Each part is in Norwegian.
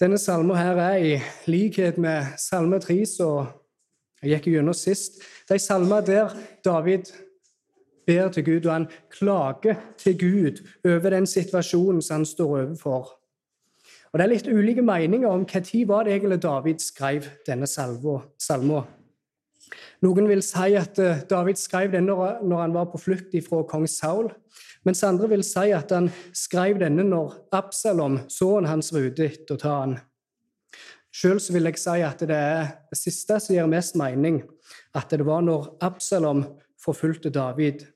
Denne salmen her er i likhet med salme 3, som jeg gikk gjennom sist. Det er en salme der David ber til Gud, og han klager til Gud over den situasjonen som han står overfor. Og Det er litt ulike meninger om når var det egentlig David skrev denne salmen. Noen vil si at eh, David skrev denne når han var på flukt fra kong Saul, mens andre vil si at han skrev denne når Absalom, sønnen hans, var ute etter å ta han. Sjøl vil jeg si at det er det siste som gir mest mening, at det var når Absalom forfulgte David.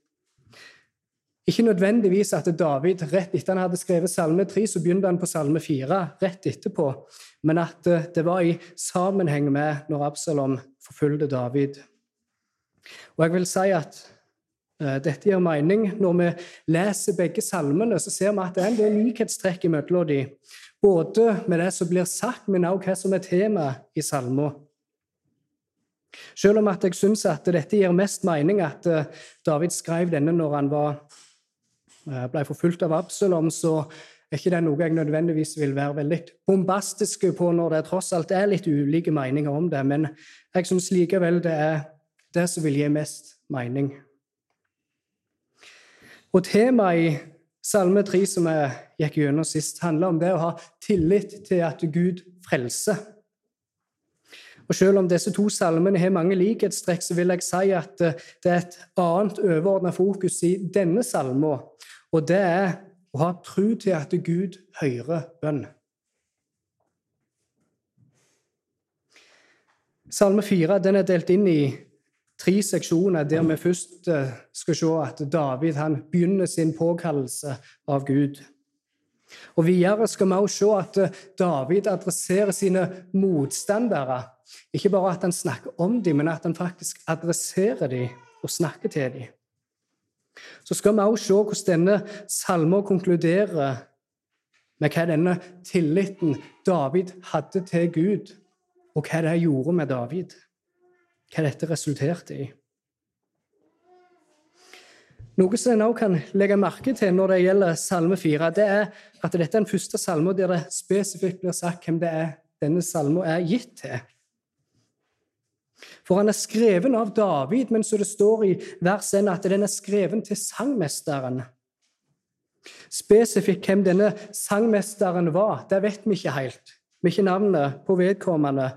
Ikke nødvendigvis at David rett etter han hadde skrevet Salme 3, så begynte han på Salme 4 rett etterpå, men at det var i sammenheng med når Absalom forfulgte David. Og jeg vil si at uh, dette gir mening. Når vi leser begge salmene, så ser vi at det er en del likhetstrekk mellom dem. Både med det som blir sagt, men også hva som er tema i salmen. Selv om at jeg syns at dette gir mest mening at uh, David skrev denne når han var, uh, ble forfulgt av Absalom, så er ikke det noe jeg nødvendigvis vil være veldig bombastisk på når det tross alt er litt ulike meninger om det. Men jeg syns likevel det er det som vil gi mest mening. Og Temaet i Salme 3, som jeg gikk gjennom sist, handler om det å ha tillit til at Gud frelser. Og Selv om disse to salmene har mange likhetstrekk, så vil jeg si at det er et annet overordna fokus i denne salmen, og det er å ha tro til at Gud hører bønn. Salme 4 er delt inn i tre seksjoner der vi først eh, skal se at David han begynner sin påkallelse av Gud. Og Videre skal vi også se at eh, David adresserer sine motstandere. Ikke bare at han snakker om dem, men at han faktisk adresserer dem og snakker til dem. Så skal vi også se hvordan denne salmen konkluderer med hva denne tilliten David hadde til Gud, og hva det gjorde med David hva dette resulterte i. Noe som en også kan legge merke til når det gjelder Salme 4, det er at dette er den første salmen der det spesifikt blir sagt hvem det er denne salmen er gitt til. For han er skreven av David, men så det står i vers 1 at den er skreven til sangmesteren. Spesifikt hvem denne sangmesteren var, det vet vi ikke helt. Vi har ikke navnet på vedkommende.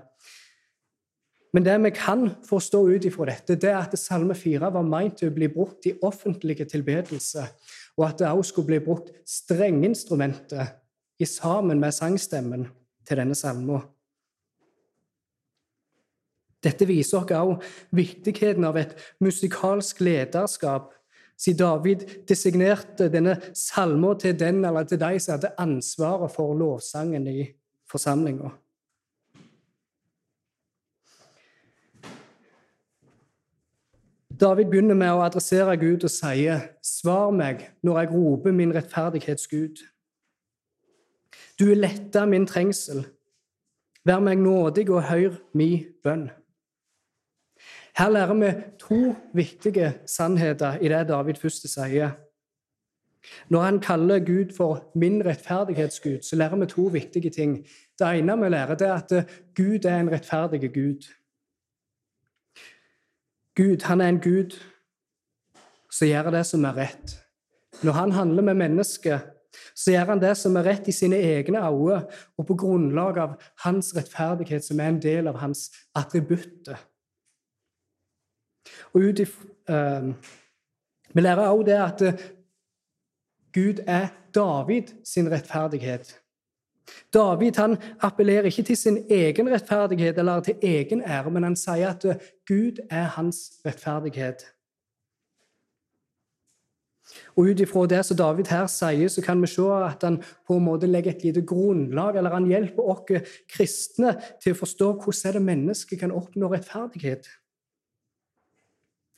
Men det vi kan forstå ut ifra dette, det er at Salme 4 var meint til å bli brukt i offentlige tilbedelse, og at det også skulle bli brukt strengeinstrumentet sammen med sangstemmen til denne salmen. Dette viser oss også viktigheten av et musikalsk lederskap, siden David designerte denne salmen til den eller til de som hadde ansvaret for lovsangen i forsamlinga. David begynner med å adressere Gud og sier, 'Svar meg når jeg roper min rettferdighets Gud.' Du er letta min trengsel. Vær meg nådig og hør mi bønn. Her lærer vi to viktige sannheter i det David først sier. Når han kaller Gud for 'min rettferdighetsgud', så lærer vi to viktige ting. Det ene vi lærer, er at Gud er en rettferdig Gud. Gud han er en Gud som gjør det som er rett. Når han handler med mennesker, så gjør han det som er rett i sine egne øyne, og på grunnlag av hans rettferdighet, som er en del av hans attributter. Og uh, Vi lærer også det at uh, Gud er David sin rettferdighet. David han appellerer ikke til sin egen rettferdighet eller til egen ære, men han sier at eh, Gud er hans rettferdighet. Og Ut ifra det som David her sier, så kan vi se at han på en måte legger et lite grunnlag, eller han hjelper oss kristne til å forstå hvordan det mennesket kan oppnå rettferdighet.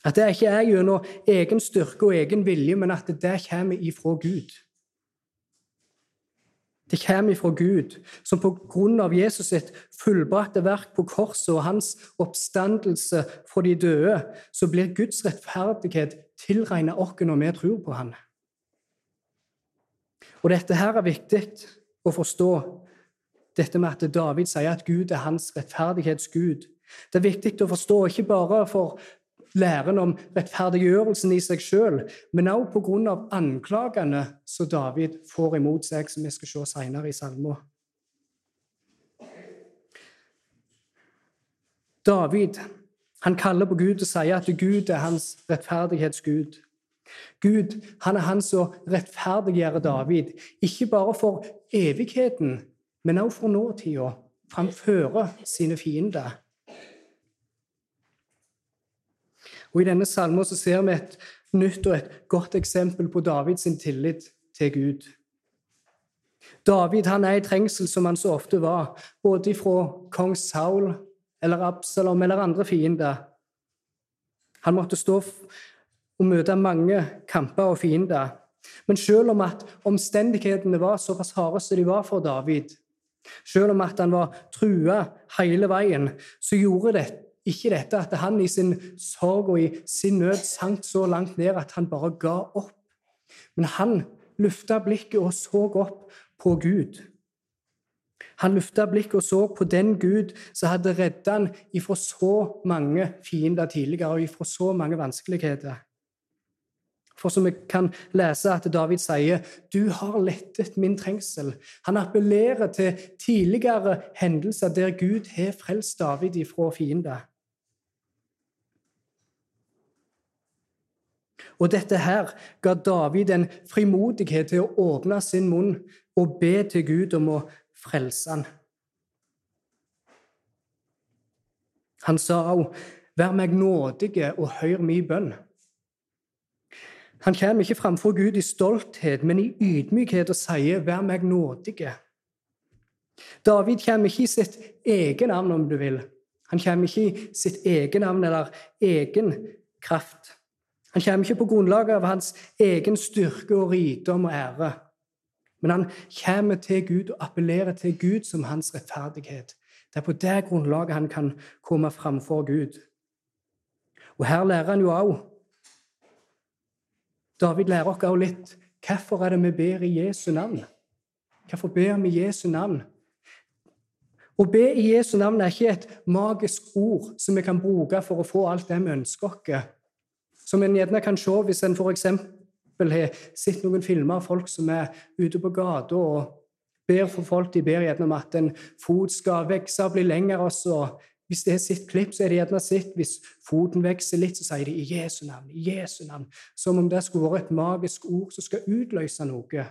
At det ikke er gjennom egen styrke og egen vilje, men at det kommer ifra Gud. Det kommer ifra Gud, som på grunn av Jesus sitt fullbrakte verk på korset og hans oppstandelse for de døde, så blir Guds rettferdighet tilregnet oss når vi tror på Han. Og dette her er viktig å forstå. dette med at David sier at Gud er hans rettferdighetsgud. Det er viktig å forstå, ikke bare for læren om rettferdiggjørelsen i seg sjøl, men også pga. anklagene som David får imot seg, som vi skal se senere i salmen. David han kaller på Gud og sier at Gud er hans rettferdighetsgud. Gud han er han som rettferdiggjør David, ikke bare for evigheten, men også for nåtida, framfor sine fiender. Og I denne salmen så ser vi et nytt og et godt eksempel på Davids tillit til Gud. David han er i trengsel, som han så ofte var, både fra kong Saul eller Absalom eller andre fiender. Han måtte stå og møte mange kamper og fiender. Men selv om at omstendighetene var såpass harde som de var for David, selv om at han var trua hele veien, så gjorde det ikke dette at han i sin sorg og i sin nød sank så langt ned at han bare ga opp. Men han lufta blikket og så opp på Gud. Han lufta blikket og så på den Gud som hadde reddet han ifra så mange fiender tidligere og ifra så mange vanskeligheter. For som vi kan lese at David sier, 'Du har lettet min trengsel'. Han appellerer til tidligere hendelser der Gud har frelst David ifra fiender. Og dette her ga David en frimodighet til å åpne sin munn og be til Gud om å frelse han. Han sa òg, 'Vær meg nådige og hør mi bønn'. Han kommer ikke framfor Gud i stolthet, men i ydmykhet og sier, 'Vær meg nådige'. David kommer ikke i sitt egen navn, om du vil. Han kommer ikke i sitt egen navn eller egen kraft. Han kommer ikke på grunnlag av hans egen styrke og rikdom og ære. Men han kommer til Gud og appellerer til Gud som hans rettferdighet. Det er på det grunnlaget han kan komme framfor Gud. Og her lærer han jo òg David lærer oss også litt hvorfor er det vi ber i Jesu navn. Hvorfor ber vi Jesu navn? Å be i Jesu navn er ikke et magisk ord som vi kan bruke for å få alt det vi ønsker oss. Som en gjerne kan se hvis en f.eks har sett noen filmer av folk som er ute på gata og ber for folk. De ber gjerne om at en fot skal vokse og bli lengre. Også. Hvis det er sitt klipp, så er det gjerne sitt. Hvis foten vokser litt, så sier de 'i Jesu navn', i Jesu navn. Som om det skulle vært et magisk ord som skal utløse noe.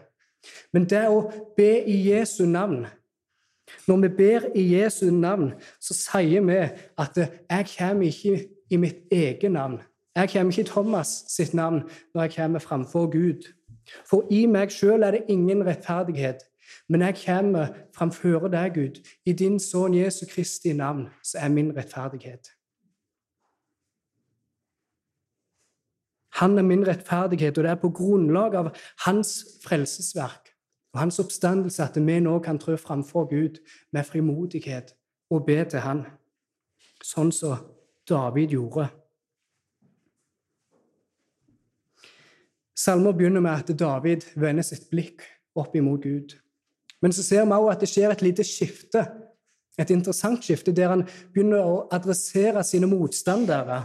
Men det å be i Jesu navn Når vi ber i Jesu navn, så sier vi at 'jeg kommer ikke i mitt eget navn'. Jeg kommer ikke i Thomas sitt navn når jeg kommer framfor Gud. For i meg sjøl er det ingen rettferdighet, men jeg kommer framfor deg, Gud. I din sønn Jesu Kristi navn så er min rettferdighet. Han er min rettferdighet, og det er på grunnlag av hans frelsesverk og hans oppstandelse at vi nå kan trø framfor Gud med frimodighet og be til Han, sånn som David gjorde. Salmer begynner med at David vender sitt blikk opp imot Gud. Men så ser vi også at det skjer et lite skifte, et interessant skifte, der han begynner å adressere sine motstandere.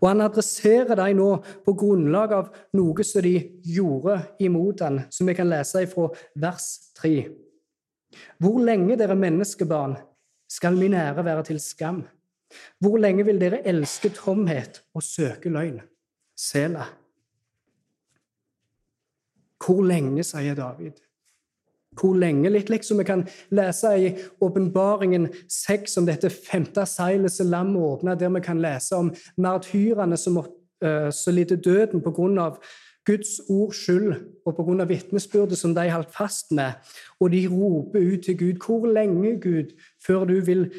Og han adresserer dem nå på grunnlag av noe som de gjorde imot ham, som vi kan lese fra vers 3. Hvor lenge, dere menneskebarn, skal min ære være til skam? Hvor lenge vil dere elske tomhet og søke løgn? Sela. Hvor lenge, sier David. Hvor lenge? Litt liksom vi kan lese i Åpenbaringen 6 om dette femte seilet som lammet åpna, der vi kan lese om martyrene som, uh, som lider døden på grunn av Guds ords skyld og pga. vitnesbyrdet som de holdt fast med. Og de roper ut til Gud Hvor lenge, Gud, før du vil,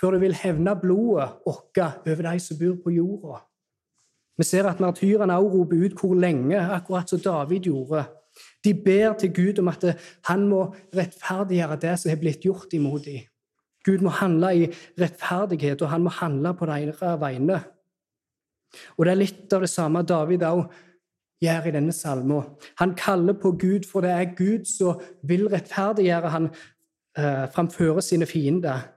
før du vil hevne blodet vårt over de som bor på jorda? Vi ser at martyrene også roper ut hvor lenge, akkurat som David gjorde. De ber til Gud om at han må rettferdiggjøre det som har blitt gjort imot dem. Gud må handle i rettferdighet, og han må handle på deres vegne. Og Det er litt av det samme David også gjør i denne salmen. Han kaller på Gud, for det er Gud som vil rettferdiggjøre han eh, framføre sine fiender.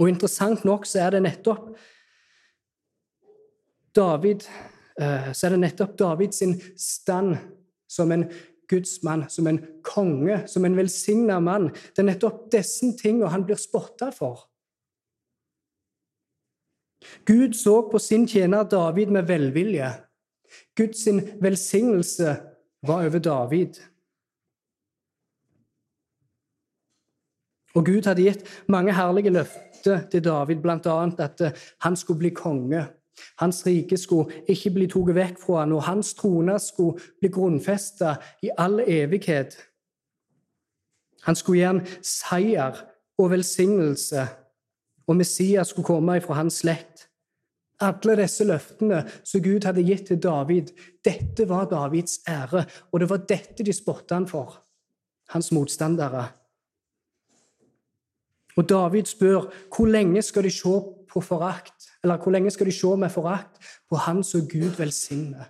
Og Interessant nok så er det nettopp David, eh, så er det nettopp Davids stand som en gudsmann, som en konge, som en velsigna mann. Det er nettopp disse tingene han blir spotta for. Gud så på sin tjener David med velvilje. Guds velsignelse var over David. Og Gud hadde gitt mange herlige løfter til David, bl.a. at han skulle bli konge. Hans rike skulle ikke bli tatt vekk fra han, og hans trone skulle bli grunnfesta i all evighet. Han skulle gi ham seier og velsignelse, og Messias skulle komme ifra hans slekt. Alle disse løftene som Gud hadde gitt til David, dette var Davids ære, og det var dette de spotta han for, hans motstandere. Og David spør hvor lenge skal de se på forakt, eller hvor lenge skal de se med forakt på Han som Gud velsigner?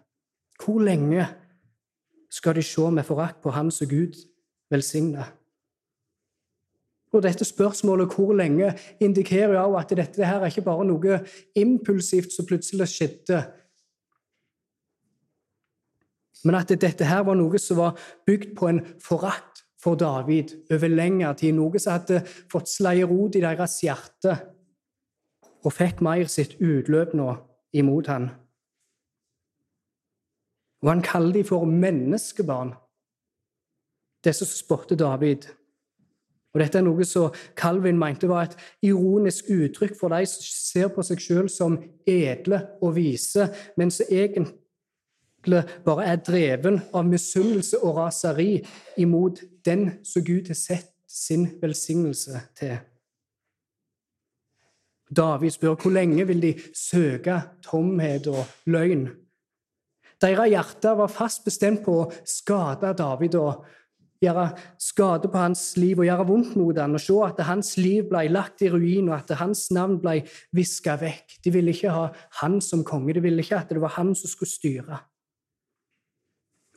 Hvor lenge skal de se med forakt på Han som Gud velsigner? Og dette spørsmålet hvor lenge indikerer jo at dette her er ikke bare noe impulsivt som plutselig skjedde, men at dette her var noe som var bygd på en forakt for David over lengre tid, noe som hadde fått sleie rot i deres hjerte og fikk mer sitt utløp nå imot han. Og han kaller dem for menneskebarn, disse som spotter David. Og Dette er noe som Calvin mente var et ironisk uttrykk for de som ser på seg selv som edle og vise, men som egentlig bare er dreven av misunnelse og raseri imot den som Gud har sett sin velsignelse til. David spør hvor lenge vil de søke tomhet og løgn. Deres hjerter var fast bestemt på å skade David og gjøre skade på hans liv og gjøre vondt mot ham, og se at hans liv ble lagt i ruin, og at hans navn ble viska vekk. De ville ikke ha han som konge, de ville ikke at det var han som skulle styre.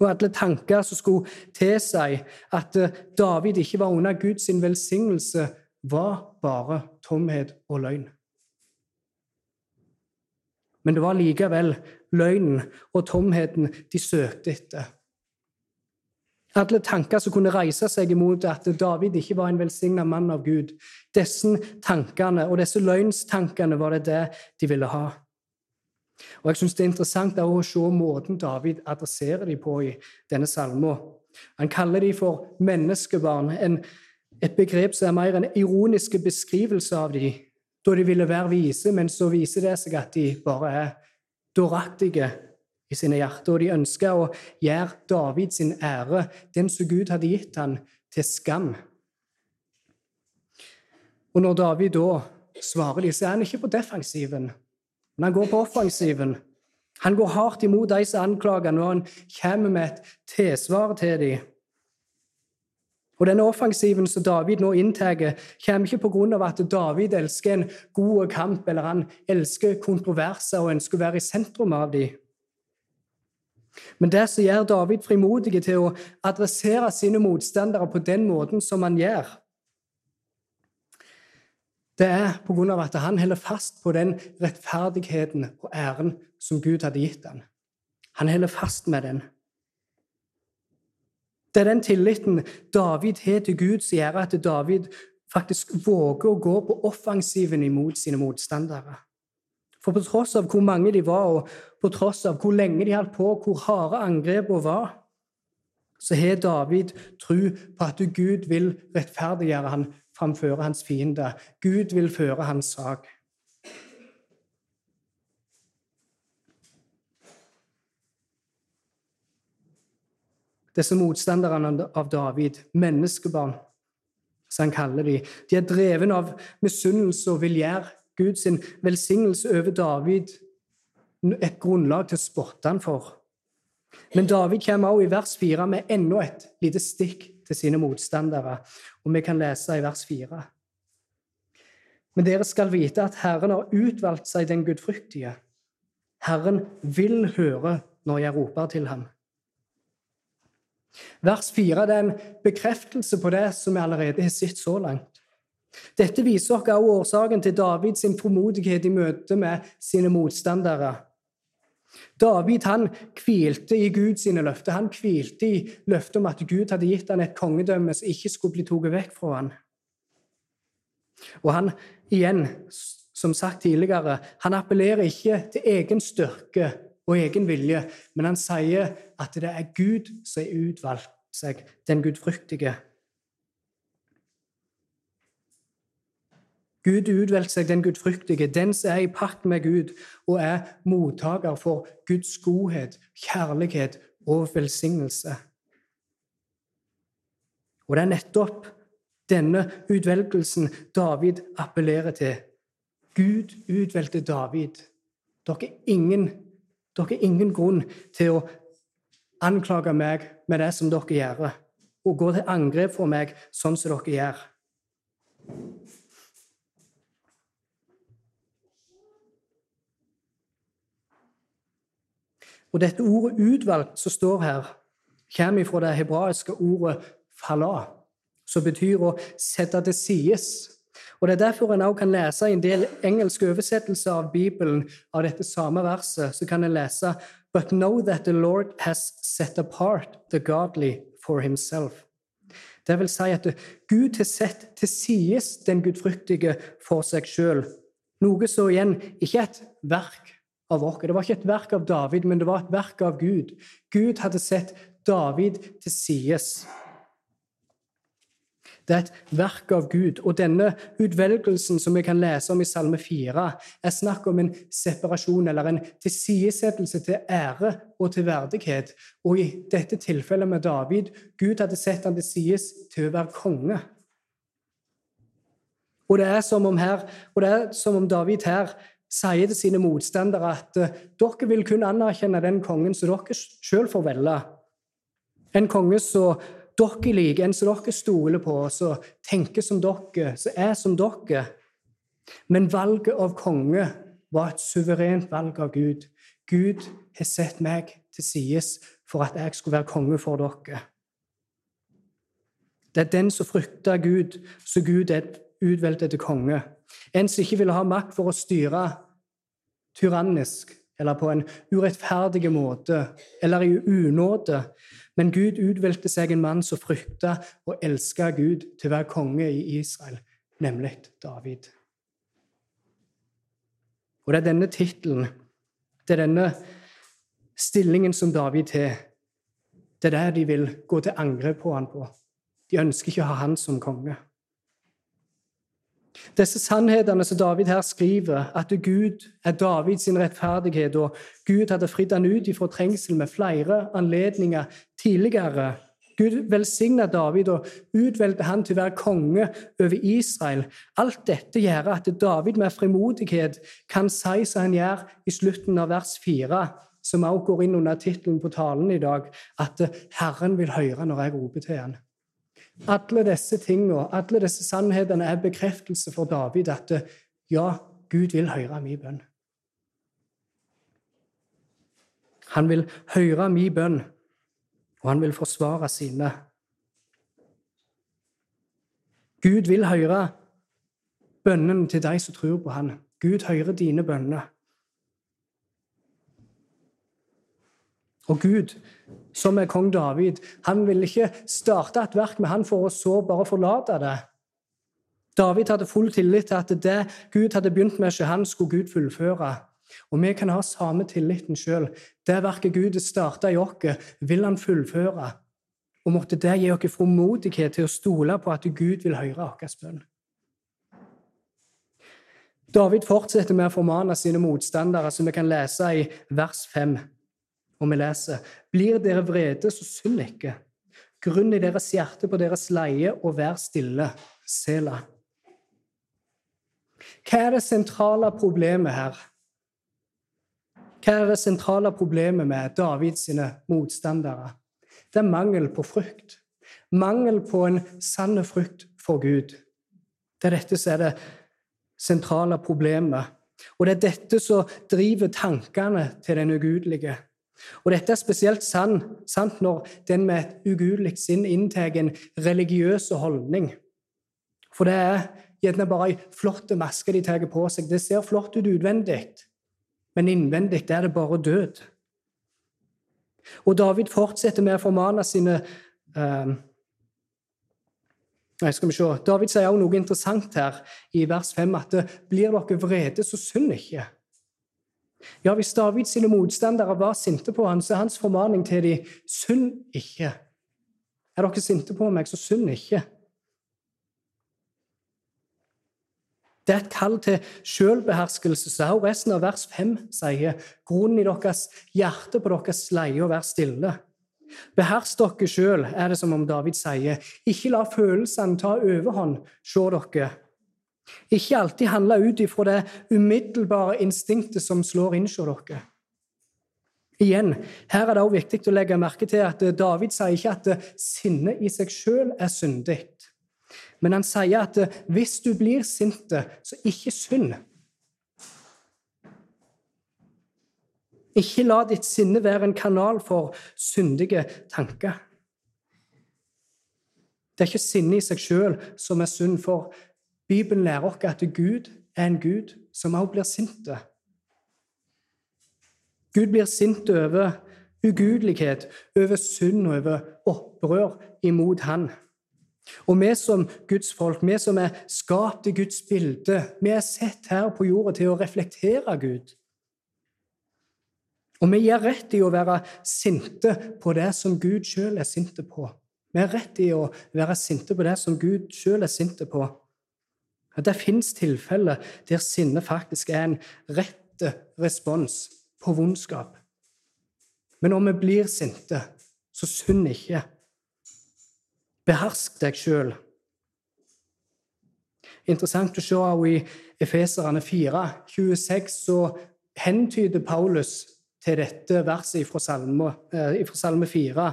Og alle tanker som skulle tilsi at eh, David ikke var under Guds velsignelse, var bare tomhet og løgn. Men det var likevel løgnen og tomheten de søkte etter. Alle tanker som kunne reise seg imot at David ikke var en velsigna mann av Gud. Disse tankene og disse løgnstankene var det det de ville ha. Og Jeg syns det er interessant å se måten David adresserer dem på i denne salmen. Han kaller dem for menneskebarn, en, et begrep som er mer en ironisk beskrivelse av dem, da de ville være vise, men så viser det seg at de bare er dåraktige i sine hjerter, og de ønsker å gjøre David sin ære, den som Gud hadde gitt han, til skam. Og når David da svarer de, så er han ikke på defensiven. Men han går på offensiven. Han går hardt imot de som anklager, når han kommer med et tilsvar til dem. Og Denne offensiven som David nå inntar, kommer ikke pga. at David elsker en god kamp, eller han elsker kontroverser og ønsker å være i sentrum av dem. Men det som gjør David frimodig til å adressere sine motstandere på den måten som han gjør, det er av at han holder fast på den rettferdigheten og æren som Gud hadde gitt ham. Han holder fast med den. Det er den tilliten David har til Gud, som gjør at David faktisk våger å gå på offensiven imot sine motstandere. For på tross av hvor mange de var, og på tross av hvor lenge de holdt på, hvor harde angrepene var, så har David tro på at Gud vil rettferdiggjøre ham framfor hans fiende. Gud vil føre hans sak. Disse motstanderne av David, menneskebarn, som han kaller dem, de er dreven av misunnelse og vil gjøre Guds velsignelse over David et grunnlag til å spotte han for. Men David kommer også i vers 4 med enda et lite stikk til sine motstandere. Og vi kan lese i vers 4. Men dere skal vite at Herren har utvalgt seg den gudfryktige, Herren vil høre når jeg roper til ham. Vers 4 er en bekreftelse på det som vi allerede har sett så langt. Dette viser oss også årsaken til Davids formodighet i møte med sine motstandere. David han hvilte i Guds løfter. Han hvilte i løftet om at Gud hadde gitt han et kongedømme som ikke skulle bli tatt vekk fra ham. Og han igjen, som sagt tidligere, han appellerer ikke til egen styrke og egen vilje, men han sier at det er Gud som har utvalgt seg, den gudfryktige. Gud utvalgte seg den gudfryktige, den som er i pakt med Gud og er mottaker for Guds godhet, kjærlighet og velsignelse. Og det er nettopp denne utvelgelsen David appellerer til. Gud utvalgte David. Dere er ingen, dere ingen grunn til å anklage meg med det som dere gjør, og gå til angrep for meg sånn som dere gjør. Og dette ordet 'utvalgt' som står her, kommer fra det hebraiske ordet 'fala', som betyr å sette til sides. Og Det er derfor en også kan lese i en del engelske oversettelser av Bibelen av dette samme verset, så kan en lese But know that the Lord has set apart the godly for himself. Det vil si at Gud har sett til sides den gudfryktige for seg sjøl. Noe så igjen ikke et verk av oss. Det var ikke et verk av David, men det var et verk av Gud. Gud hadde sett David til sides. Det er et verk av Gud. Og denne utvelgelsen som vi kan lese om i Salme 4, er snakk om en separasjon eller en tilsidesettelse til ære og til verdighet. Og i dette tilfellet med David Gud hadde sett han til sides til å være konge. Og det er som om, her, er som om David her sier til sine motstandere at eh, dere vil kun anerkjenne den kongen som dere sjøl får velge. En konge som dere liker, en som dere stoler på, som tenker som dere, som er som dere. Men valget av konge var et suverent valg av Gud. Gud har sett meg til sides for at jeg skulle være konge for dere. Det er den som frykter Gud, så Gud er utvalgt til konge. En som ikke ville ha makt for å styre tyrannisk eller på en urettferdig måte eller i unåde. Men Gud utvalgte seg en mann som frykta og elska Gud til å være konge i Israel, nemlig David. Og det er denne tittelen, det er denne stillingen som David har, det er der de vil gå til angrep på han på. De ønsker ikke å ha han som konge. Disse sannhetene som David her skriver, at Gud er Davids rettferdighet, og Gud hadde fridd han ut ifra trengsel med flere anledninger tidligere. Gud velsigna David og utvalgte han til å være konge over Israel. Alt dette gjør at David med frimodighet kan si som han gjør i slutten av vers 4, som også går inn under tittelen på talen i dag, at Herren vil høre når jeg roper til ham. Alle disse tingene, alle disse sannhetene er bekreftelse for David at ja, Gud vil høre min bønn. Han vil høre min bønn, og han vil forsvare sine. Gud vil høre bønnen til de som tror på han. Gud hører dine bønner. Og Gud, som er kong David, han ville ikke starte et verk med han for å så bare forlate det. David hadde full tillit til at det Gud hadde begynt med, ikke han skulle Gud fullføre. Og vi kan ha samme tilliten sjøl. Det verket Gud starta i oss, vil han fullføre. Og måtte det gi oss formodighet til å stole på at Gud vil høre vår bønn. David fortsetter med å formane sine motstandere, som vi kan lese i vers 5. Og vi leser Blir dere vrede, så synd ikke. Grunn i deres hjerte på deres leie, og vær stille. Sela. Hva er det sentrale problemet her? Hva er det sentrale problemet med Davids motstandere? Det er mangel på frukt. Mangel på en sann frukt for Gud. Det er dette som er det sentrale problemet. Og det er dette som driver tankene til den ugudelige. Og dette er spesielt sant, når den med et ugudelig sinn inntar en religiøs holdning. For det er gjerne bare ei flott maske de tar på seg. Det ser flott ut utvendig, men innvendig er det bare død. Og David fortsetter med å formane sine eh, skal vi se. David sier også noe interessant her i vers 5, at blir dere vrede, så synd ikke. Ja, hvis Davids sine motstandere var sinte på ham, så er hans formaning til dem synd ikke. Er dere sinte på meg, så synd ikke. Det er et kall til selvbeherskelse, så også resten av vers 5 sier grunnen i deres hjerte på deres leie å være stille. Behersk dere sjøl, er det som om David sier. Ikke la følelsene ta overhånd, se dere. Ikke alltid handle ut ifra det umiddelbare instinktet som slår inn hos dere. Igjen, her er det også viktig å legge merke til at David sier ikke at sinne i seg sjøl er syndig. Men han sier at hvis du blir sint, så ikke synd. Ikke la ditt sinne være en kanal for syndige tanker. Det er ikke sinnet i seg sjøl som er synd, for Bibelen lærer oss at Gud er en Gud som også blir sint. Gud blir sint over ugudelighet, over synd og over opprør imot Han. Og vi som Guds folk, vi som er skapt i Guds bilde, vi er sett her på jorda til å reflektere Gud. Og vi gir rett i å være sinte på det som Gud sjøl er sinte på. Vi har rett i å være sinte på det som Gud sjøl er sinte på. Det fins tilfeller der sinne faktisk er en rett respons på vondskap. Men om vi blir sinte, så synd ikke. Behersk deg sjøl. Interessant å se i Efeserne 4, 26, så hentyder Paulus til dette verset fra Salme, eh, fra Salme 4.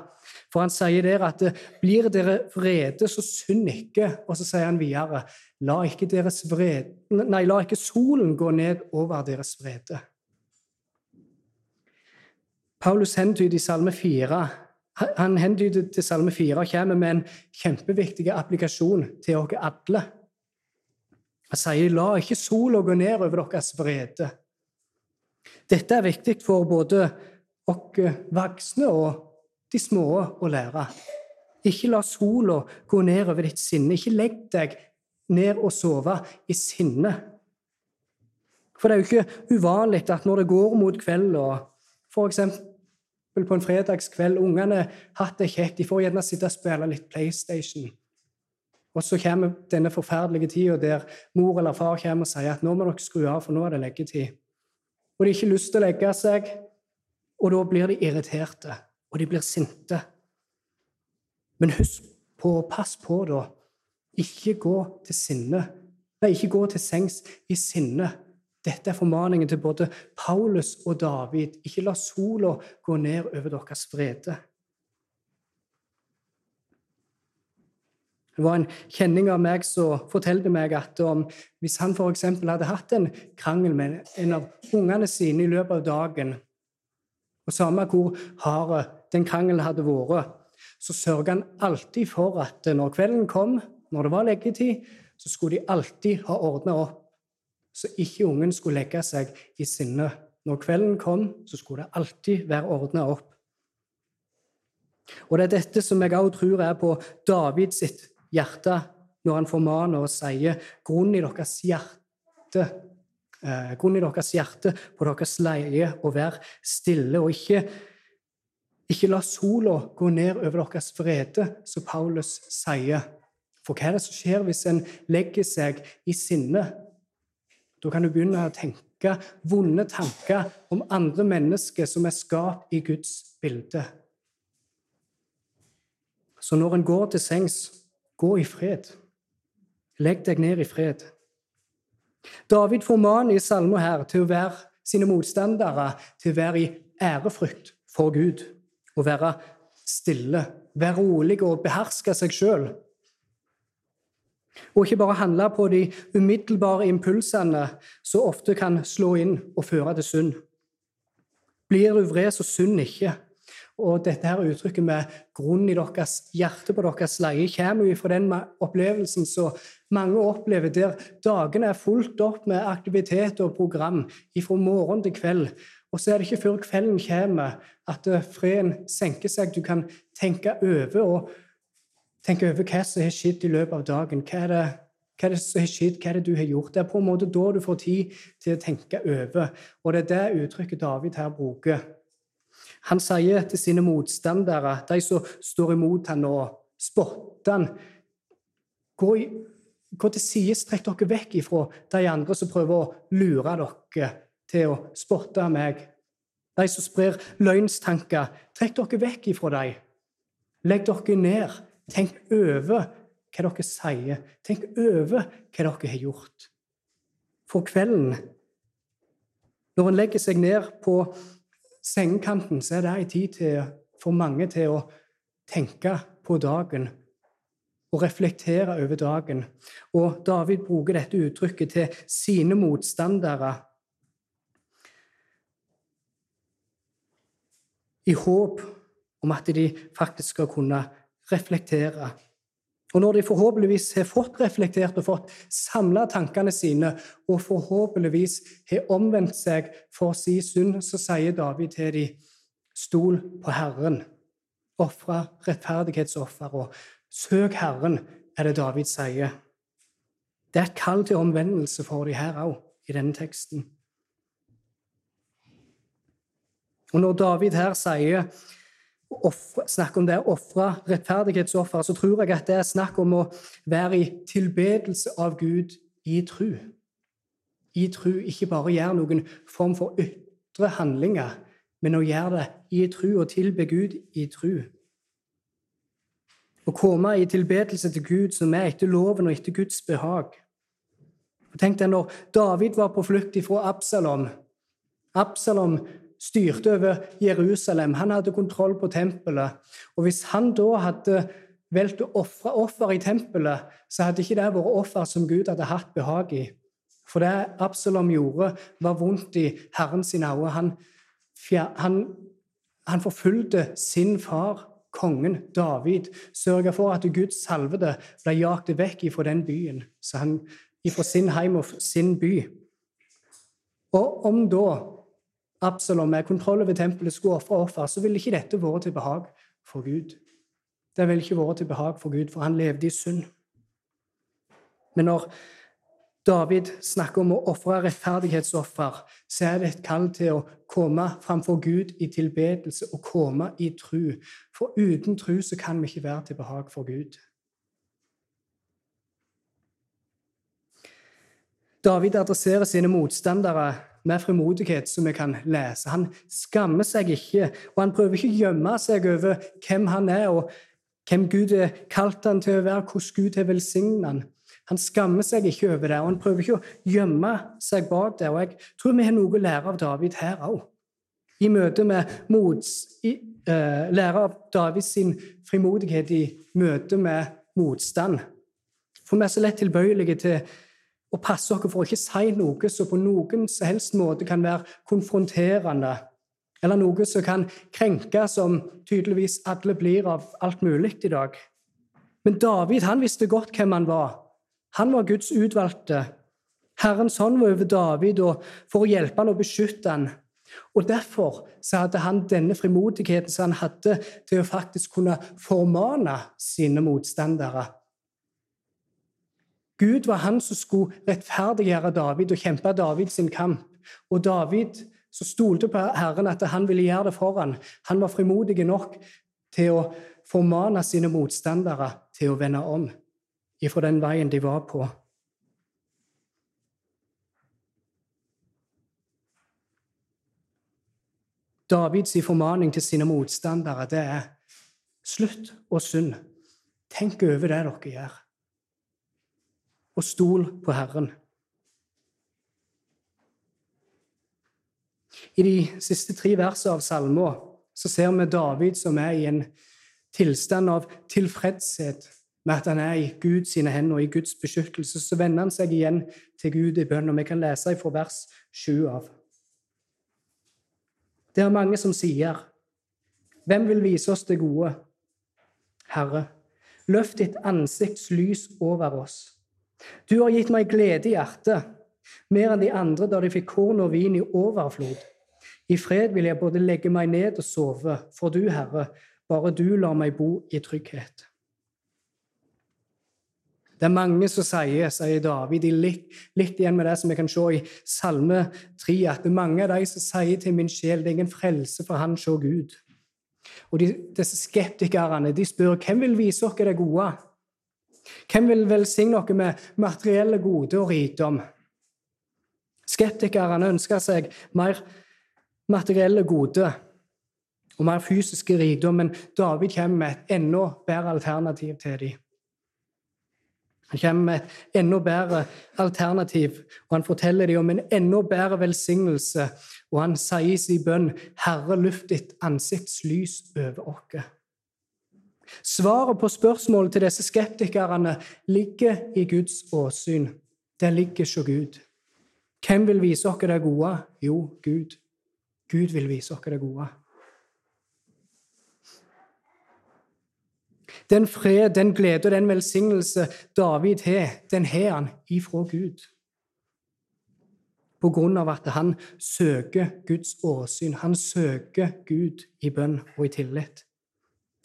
For han sier der at blir dere vrede, så synd ikke. Og så sier han videre la ikke, vred, nei, la ikke solen gå ned over deres vrede. Paulus hentyder i Salme 4 han hentyder til Salme 4 og kommer med en kjempeviktig applikasjon til oss alle. Han sier, 'La ikke sola gå ned over deres vrede'. Dette er viktig for både oss voksne og de små å lære. Ikke la sola gå ned over ditt sinne. Ikke legg deg ned og sove i sinne. For det er jo ikke uvanlig at når det går mot kveld, og f.eks på en fredagskveld. Ungene hatt det kjekt. De får gjerne sitte og spille litt PlayStation. Og så kommer denne forferdelige tida der mor eller far kommer og sier at nå må dere skru av, for nå er det leggetid. Og de har ikke lyst til å legge seg, og da blir de irriterte, og de blir sinte. Men husk på, pass på, da. Ikke gå til sinne. Nei, ikke gå til sengs i sinne. Dette er formaningen til både Paulus og David. Ikke la sola gå ned over deres vrede. Det var en kjenning av meg som fortalte meg at om, hvis han f.eks. hadde hatt en krangel med en av ungene sine i løpet av dagen, og samme hvor hard den krangelen hadde vært, så sørga han alltid for at når kvelden kom, når det var leggetid, så skulle de alltid ha ordna opp så ikke ungen skulle legge seg i sinne. Når kvelden kom, så skulle det alltid være ordna opp. Og Det er dette som jeg også tror er på Davids hjerte når han formaner og sier grunnen i deres hjerte eh, grunnen i deres hjerte på deres leie å være stille, og ikke, ikke la sola gå ned over deres vrede, som Paulus sier. For hva er det som skjer hvis en legger seg i sinne? Da kan du begynne å tenke vonde tanker om andre mennesker som er skapt i Guds bilde. Så når en går til sengs, gå i fred. Legg deg ned i fred. David formaner i salmen her til å være sine motstandere til å være i ærefrykt for Gud og være stille, være rolig og beherske seg sjøl. Og ikke bare handle på de umiddelbare impulsene som ofte kan slå inn og føre til synd. Blir du vred, så synd ikke. Og dette her uttrykket med grunn i deres hjerte på deres leie kommer jo fra den opplevelsen som mange opplever, der dagene er fulgt opp med aktivitet og program fra morgen til kveld. Og så er det ikke før kvelden kommer at freden senker seg. Du kan tenke over og tenke over hva som har skjedd i løpet av dagen. Hva er det hva er det som har skjedd? Hva er det du har gjort? Det er på en måte da du får tid til å tenke over. Og det er det uttrykket David her bruker. Han sier til sine motstandere, de som står imot han og spotter han, gå, gå til side, strekk dere vekk ifra de andre som prøver å lure dere til å spotte meg. De som sprer løgnstanker, trekk dere vekk ifra dem. Legg dere ned. Tenk over hva dere sier. Tenk over hva dere har gjort. For kvelden, når en legger seg ned på sengekanten, så er det en tid til, for mange til å tenke på dagen og reflektere over dagen. Og David bruker dette uttrykket til sine motstandere i håp om at de faktisk skal kunne reflektere og når de forhåpentligvis har fått reflektert og fått samla tankene sine, og forhåpentligvis har omvendt seg for si synd, så sier David til dem, stol på Herren. Ofre og søk Herren, er det David sier. Det er et kall til omvendelse for de her òg, i denne teksten. Og når David her sier offre, snakk om det å ofre rettferdighetsoffer, så tror jeg at det er snakk om å være i tilbedelse av Gud i tru. I tru, ikke bare gjøre noen form for ytre handlinger, men å gjøre det i tru og tilbe Gud i tru. Å komme i tilbedelse til Gud som er etter loven og etter Guds behag. Og Tenk deg når David var på flukt ifra Absalom. Absalom styrte over Jerusalem. Han hadde kontroll på tempelet. Og hvis han da hadde valgt å ofre offer i tempelet, så hadde ikke det vært offer som Gud hadde hatt behag i. For det Absalom gjorde, var vondt i Herrens øyne. Han, han, han forfulgte sin far, kongen David, sørga for at Guds salvede ble jagt vekk ifra den byen, så han, ifra sin heim og sin by. Og om da Absalom med kontroll over tempelet skulle ofre offer, så ville ikke dette vært til behag for Gud. Det ville ikke vært til behag for Gud, for han levde i synd. Men når David snakker om å ofre rettferdighetsoffer, så er det et kall til å komme framfor Gud i tilbedelse og komme i tru. For uten tru så kan vi ikke være til behag for Gud. David adresserer sine motstandere med frimodighet som vi kan lese. Han skammer seg ikke, og han prøver ikke å gjemme seg over hvem han er, og hvem Gud har kalt han til å være, hvordan Gud har velsignet han. Han skammer seg ikke over det, og han prøver ikke å gjemme seg bak det. Og jeg tror vi har noe å lære av David her òg. I møte med mots, i, uh, lære av Davids frimodighet i møte med motstand. For vi er så lett tilbøyelige til og passe oss for å ikke si noe som på noen som helst måte kan være konfronterende, eller noe som kan krenke, som tydeligvis alle blir av alt mulig i dag. Men David han visste godt hvem han var. Han var Guds utvalgte. Herrens hånd var over David for å hjelpe han og beskytte han. Og Derfor så hadde han denne frimodigheten som han hadde til å faktisk kunne formane sine motstandere. Gud var han som skulle rettferdiggjøre David og kjempe Davids kamp. Og David, som stolte på Herren at han ville gjøre det for ham, han var frimodig nok til å formane sine motstandere til å vende om ifra den veien de var på. Davids formaning til sine motstandere det er slutt å synd. Tenk over det dere gjør og stol på Herren. I de siste tre versene av salmen så ser vi David som er i en tilstand av tilfredshet med at han er i Guds hender og i Guds beskyttelse, så vender han seg igjen til Gud i bønn. Og vi kan lese fra vers 7 av. Det er mange som sier, 'Hvem vil vise oss det gode?' Herre, løft ditt ansikts lys over oss. Du har gitt meg glede i hjertet, mer enn de andre da de fikk korn og vin i overflod. I fred vil jeg både legge meg ned og sove, for du, Herre, bare du lar meg bo i trygghet. Det er mange som sier, sier David, litt, litt, igjen med det som vi kan se i Salme 3, at det er mange av de som sier til min sjel det er ingen frelse for han se Gud. Og de, disse skeptikerne de spør hvem vil vise oss det gode? Hvem vil velsigne oss med materielle gode og rikdom? Skeptikerne ønsker seg mer materielle gode og mer fysiske rikdom, men David kommer med et enda bedre alternativ til dem. Han kommer med et enda bedre alternativ, og han forteller dem om en enda bedre velsignelse. Og han sier i sin bønn, 'Herre, luft ditt ansiktslys over oss'. Svaret på spørsmålet til disse skeptikerne ligger i Guds åsyn. Det ligger hos Gud. Hvem vil vise oss det gode? Jo, Gud. Gud vil vise oss det gode. Den fred, den glede og den velsignelse David har, den har han ifra Gud. På grunn av at han søker Guds åsyn. Han søker Gud i bønn og i tillit.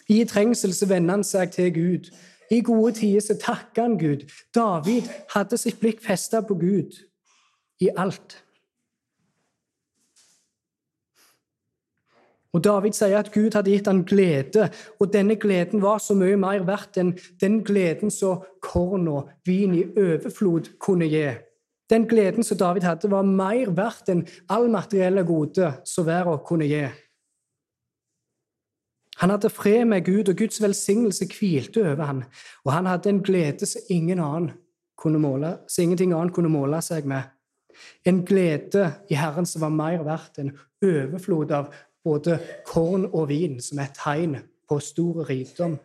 I trengsel så vender han seg til Gud. I gode tider så takker han Gud. David hadde sitt blikk festa på Gud i alt. Og David sier at Gud hadde gitt ham glede, og denne gleden var så mye mer verdt enn den gleden som korn og vin i overflod kunne gi. Den gleden som David hadde, var mer verdt enn all materielle gode som verden kunne gi. Han hadde fred med Gud, og Guds velsignelse hvilte over ham. Og han hadde en glede som ingen annen kunne måle, som ingenting annet kunne måle seg med. En glede i Herren som var mer verdt enn overflod av både korn og vin som et tegn på stor rikdom.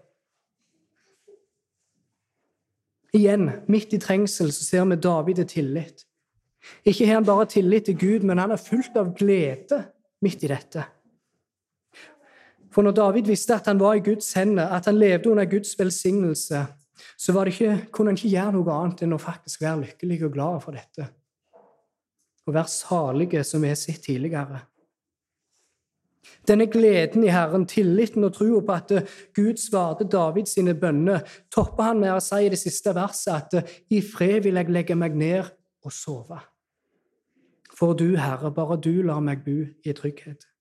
Igjen, midt i trengsel, så ser vi David i tillit. Ikke har han bare tillit til Gud, men han er fullt av glede midt i dette. For når David visste at han var i Guds hender, at han levde under Guds velsignelse, så ikke, kunne han ikke gjøre noe annet enn å faktisk være lykkelig og glad for dette. Og være salige, som vi har sett tidligere. Denne gleden i Herren, tilliten og troa på at Gud svarte David sine bønner, topper han med å si i det siste verset at i fred vil jeg legge meg ned og sove. For du, Herre, bare du lar meg bo i trygghet.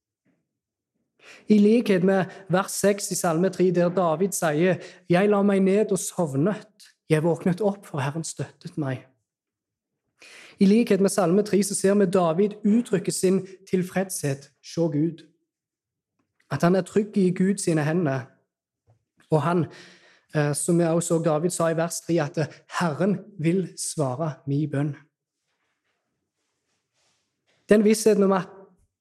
I likhet med vers 6 i Salme 3, der David sier, 'Jeg la meg ned og sovnet. Jeg våknet opp, for Herren støttet meg.' I likhet med Salme 3 så ser vi David uttrykke sin tilfredshet. Se Gud. At han er trygg i Gud sine hender. Og han, eh, som vi også så David sa i vers 3, at eh, Herren vil svare min bønn. Den vissheten om at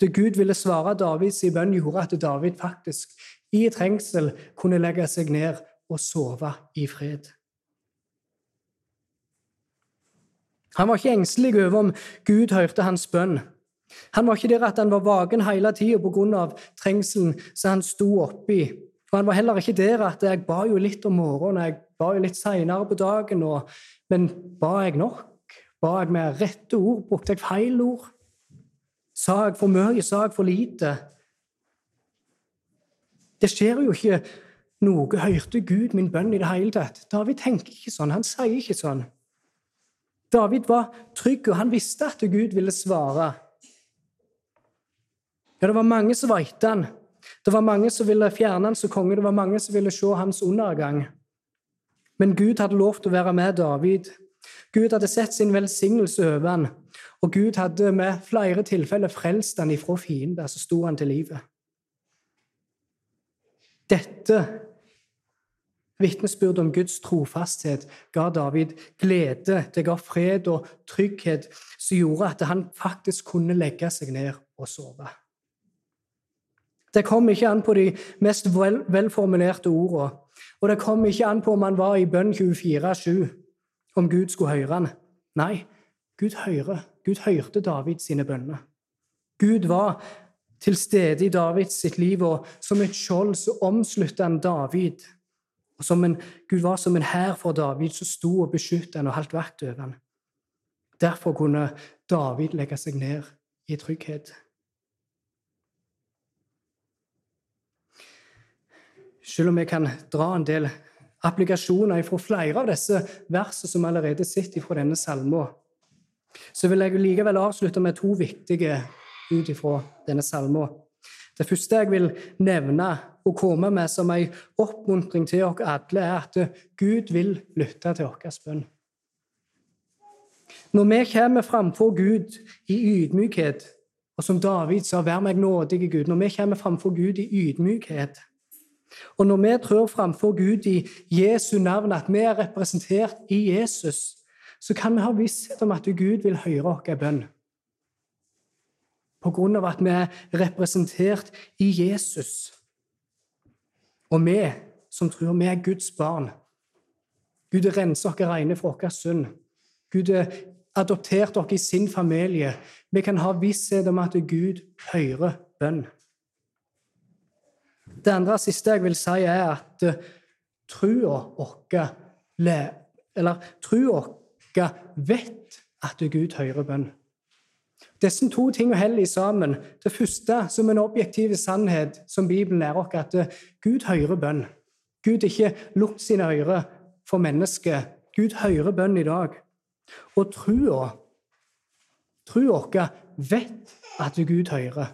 Gud ville svare Davids i bønn, gjorde at David faktisk i trengsel kunne legge seg ned og sove i fred. Han var ikke engstelig over om Gud hørte hans bønn. Han var ikke der at han var vaken hele tida pga. trengselen som han sto oppi. For han var heller ikke der at jeg ba jo litt om morgenen, jeg ba jo litt seinere på dagen. Og, men ba jeg nok? Ba jeg med rette ord? Brukte jeg feil ord? Sa jeg for mye? Sa jeg for lite? Det skjer jo ikke noe. Hørte Gud min bønn i det hele tatt? David tenker ikke sånn. Han sier ikke sånn. David var trygg, og han visste at Gud ville svare. Ja, det var mange som var etter han. Det var mange som ville fjerne han som konge, det var mange som ville se hans undergang. Men Gud hadde lovt å være med David. Gud hadde sett sin velsignelse over han, og Gud hadde med flere tilfeller frelst han ifra fiender, så sto han til livet. Dette vitnesbyrdet om Guds trofasthet ga David glede, det ga fred og trygghet, som gjorde at han faktisk kunne legge seg ned og sove. Det kom ikke an på de mest vel, velformulerte ordene. Og det kom ikke an på om han var i bønn 24-7, om Gud skulle høre han. Nei, Gud hører. Gud hørte David sine bønner. Gud var til stede i Davids sitt liv, og som et skjold så omsluttet han David. Og som en, Gud var som en hær for David som sto og beskyttet han og holdt vakt over han. Derfor kunne David legge seg ned i trygghet. Selv om jeg kan dra en del applikasjoner fra flere av disse versene som allerede sitter fra denne salmen, så vil jeg likevel avslutte med to viktige ut ifra denne salmen. Det første jeg vil nevne og komme med som en oppmuntring til oss alle, er at Gud vil lytte til vår bønn. Når vi kommer framfor Gud i ydmykhet, og som David sa, 'Vær meg nådig, Gud', når vi kommer framfor Gud i ydmykhet, og når vi trår framfor Gud i Jesu navn, at vi er representert i Jesus, så kan vi ha visshet om at Gud vil høre vår bønn. På grunn av at vi er representert i Jesus. Og vi som tror vi er Guds barn. Gud renser oss rene for vår synd. Gud har adoptert oss i sin familie. Vi kan ha visshet om at Gud hører bønn. Det andre siste jeg vil si, er at uh, trua vår Eller trua vår vet at Gud hører bønn. Disse to tingene heller sammen. Det første som en objektiv sannhet som Bibelen lærer oss, at Gud hører bønn. Gud ikke lukket sine ører for mennesket. Gud hører bønn i dag. Og trua Trua vår vet at Gud hører.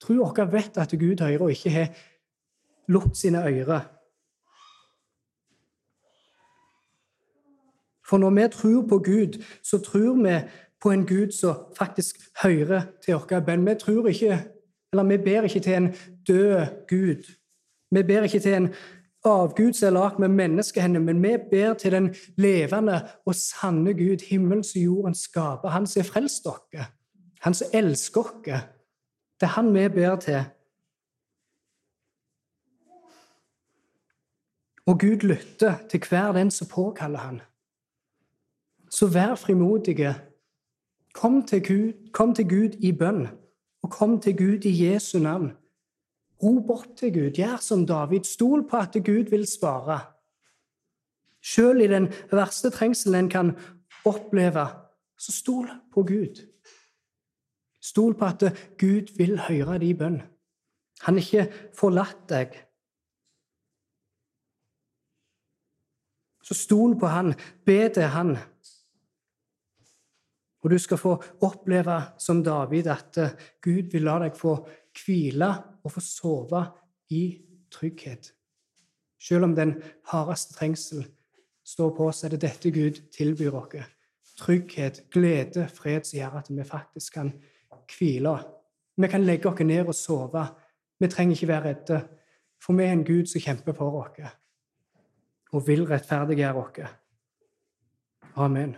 Trua vår vet at Gud hører, og ikke har lukket sine ører. For når vi tror på Gud, så tror vi på en Gud som faktisk hører til vår bønn. Vi tror ikke, eller vi ber ikke til en død Gud. Vi ber ikke til en avgud som er lagd med menneskehender, men vi ber til den levende og sanne Gud, himmels og jorden skaper. Han som har frelst dere, han som elsker dere. Det er han vi ber til. Og Gud lytter til hver den som påkaller han. Så vær frimodige. Kom til, Gud, kom til Gud i bønn, og kom til Gud i Jesu navn. Rop opp til Gud. Gjør som David. Stol på at Gud vil svare. Selv i den verste trengselen en kan oppleve, så stol på Gud. Stol på at Gud vil høre din bønn. Han har ikke forlatt deg. Så stol på han, be til han. Og du skal få oppleve som David at eh, Gud vil la deg få hvile og få sove i trygghet. Selv om den hardeste trengsel står på, så er det dette Gud tilbyr oss. Trygghet, glede, fred som gjør at vi faktisk kan hvile. Vi kan legge oss ned og sove. Vi trenger ikke være redde, for vi er en Gud som kjemper for oss og vil rettferdiggjøre oss. Amen.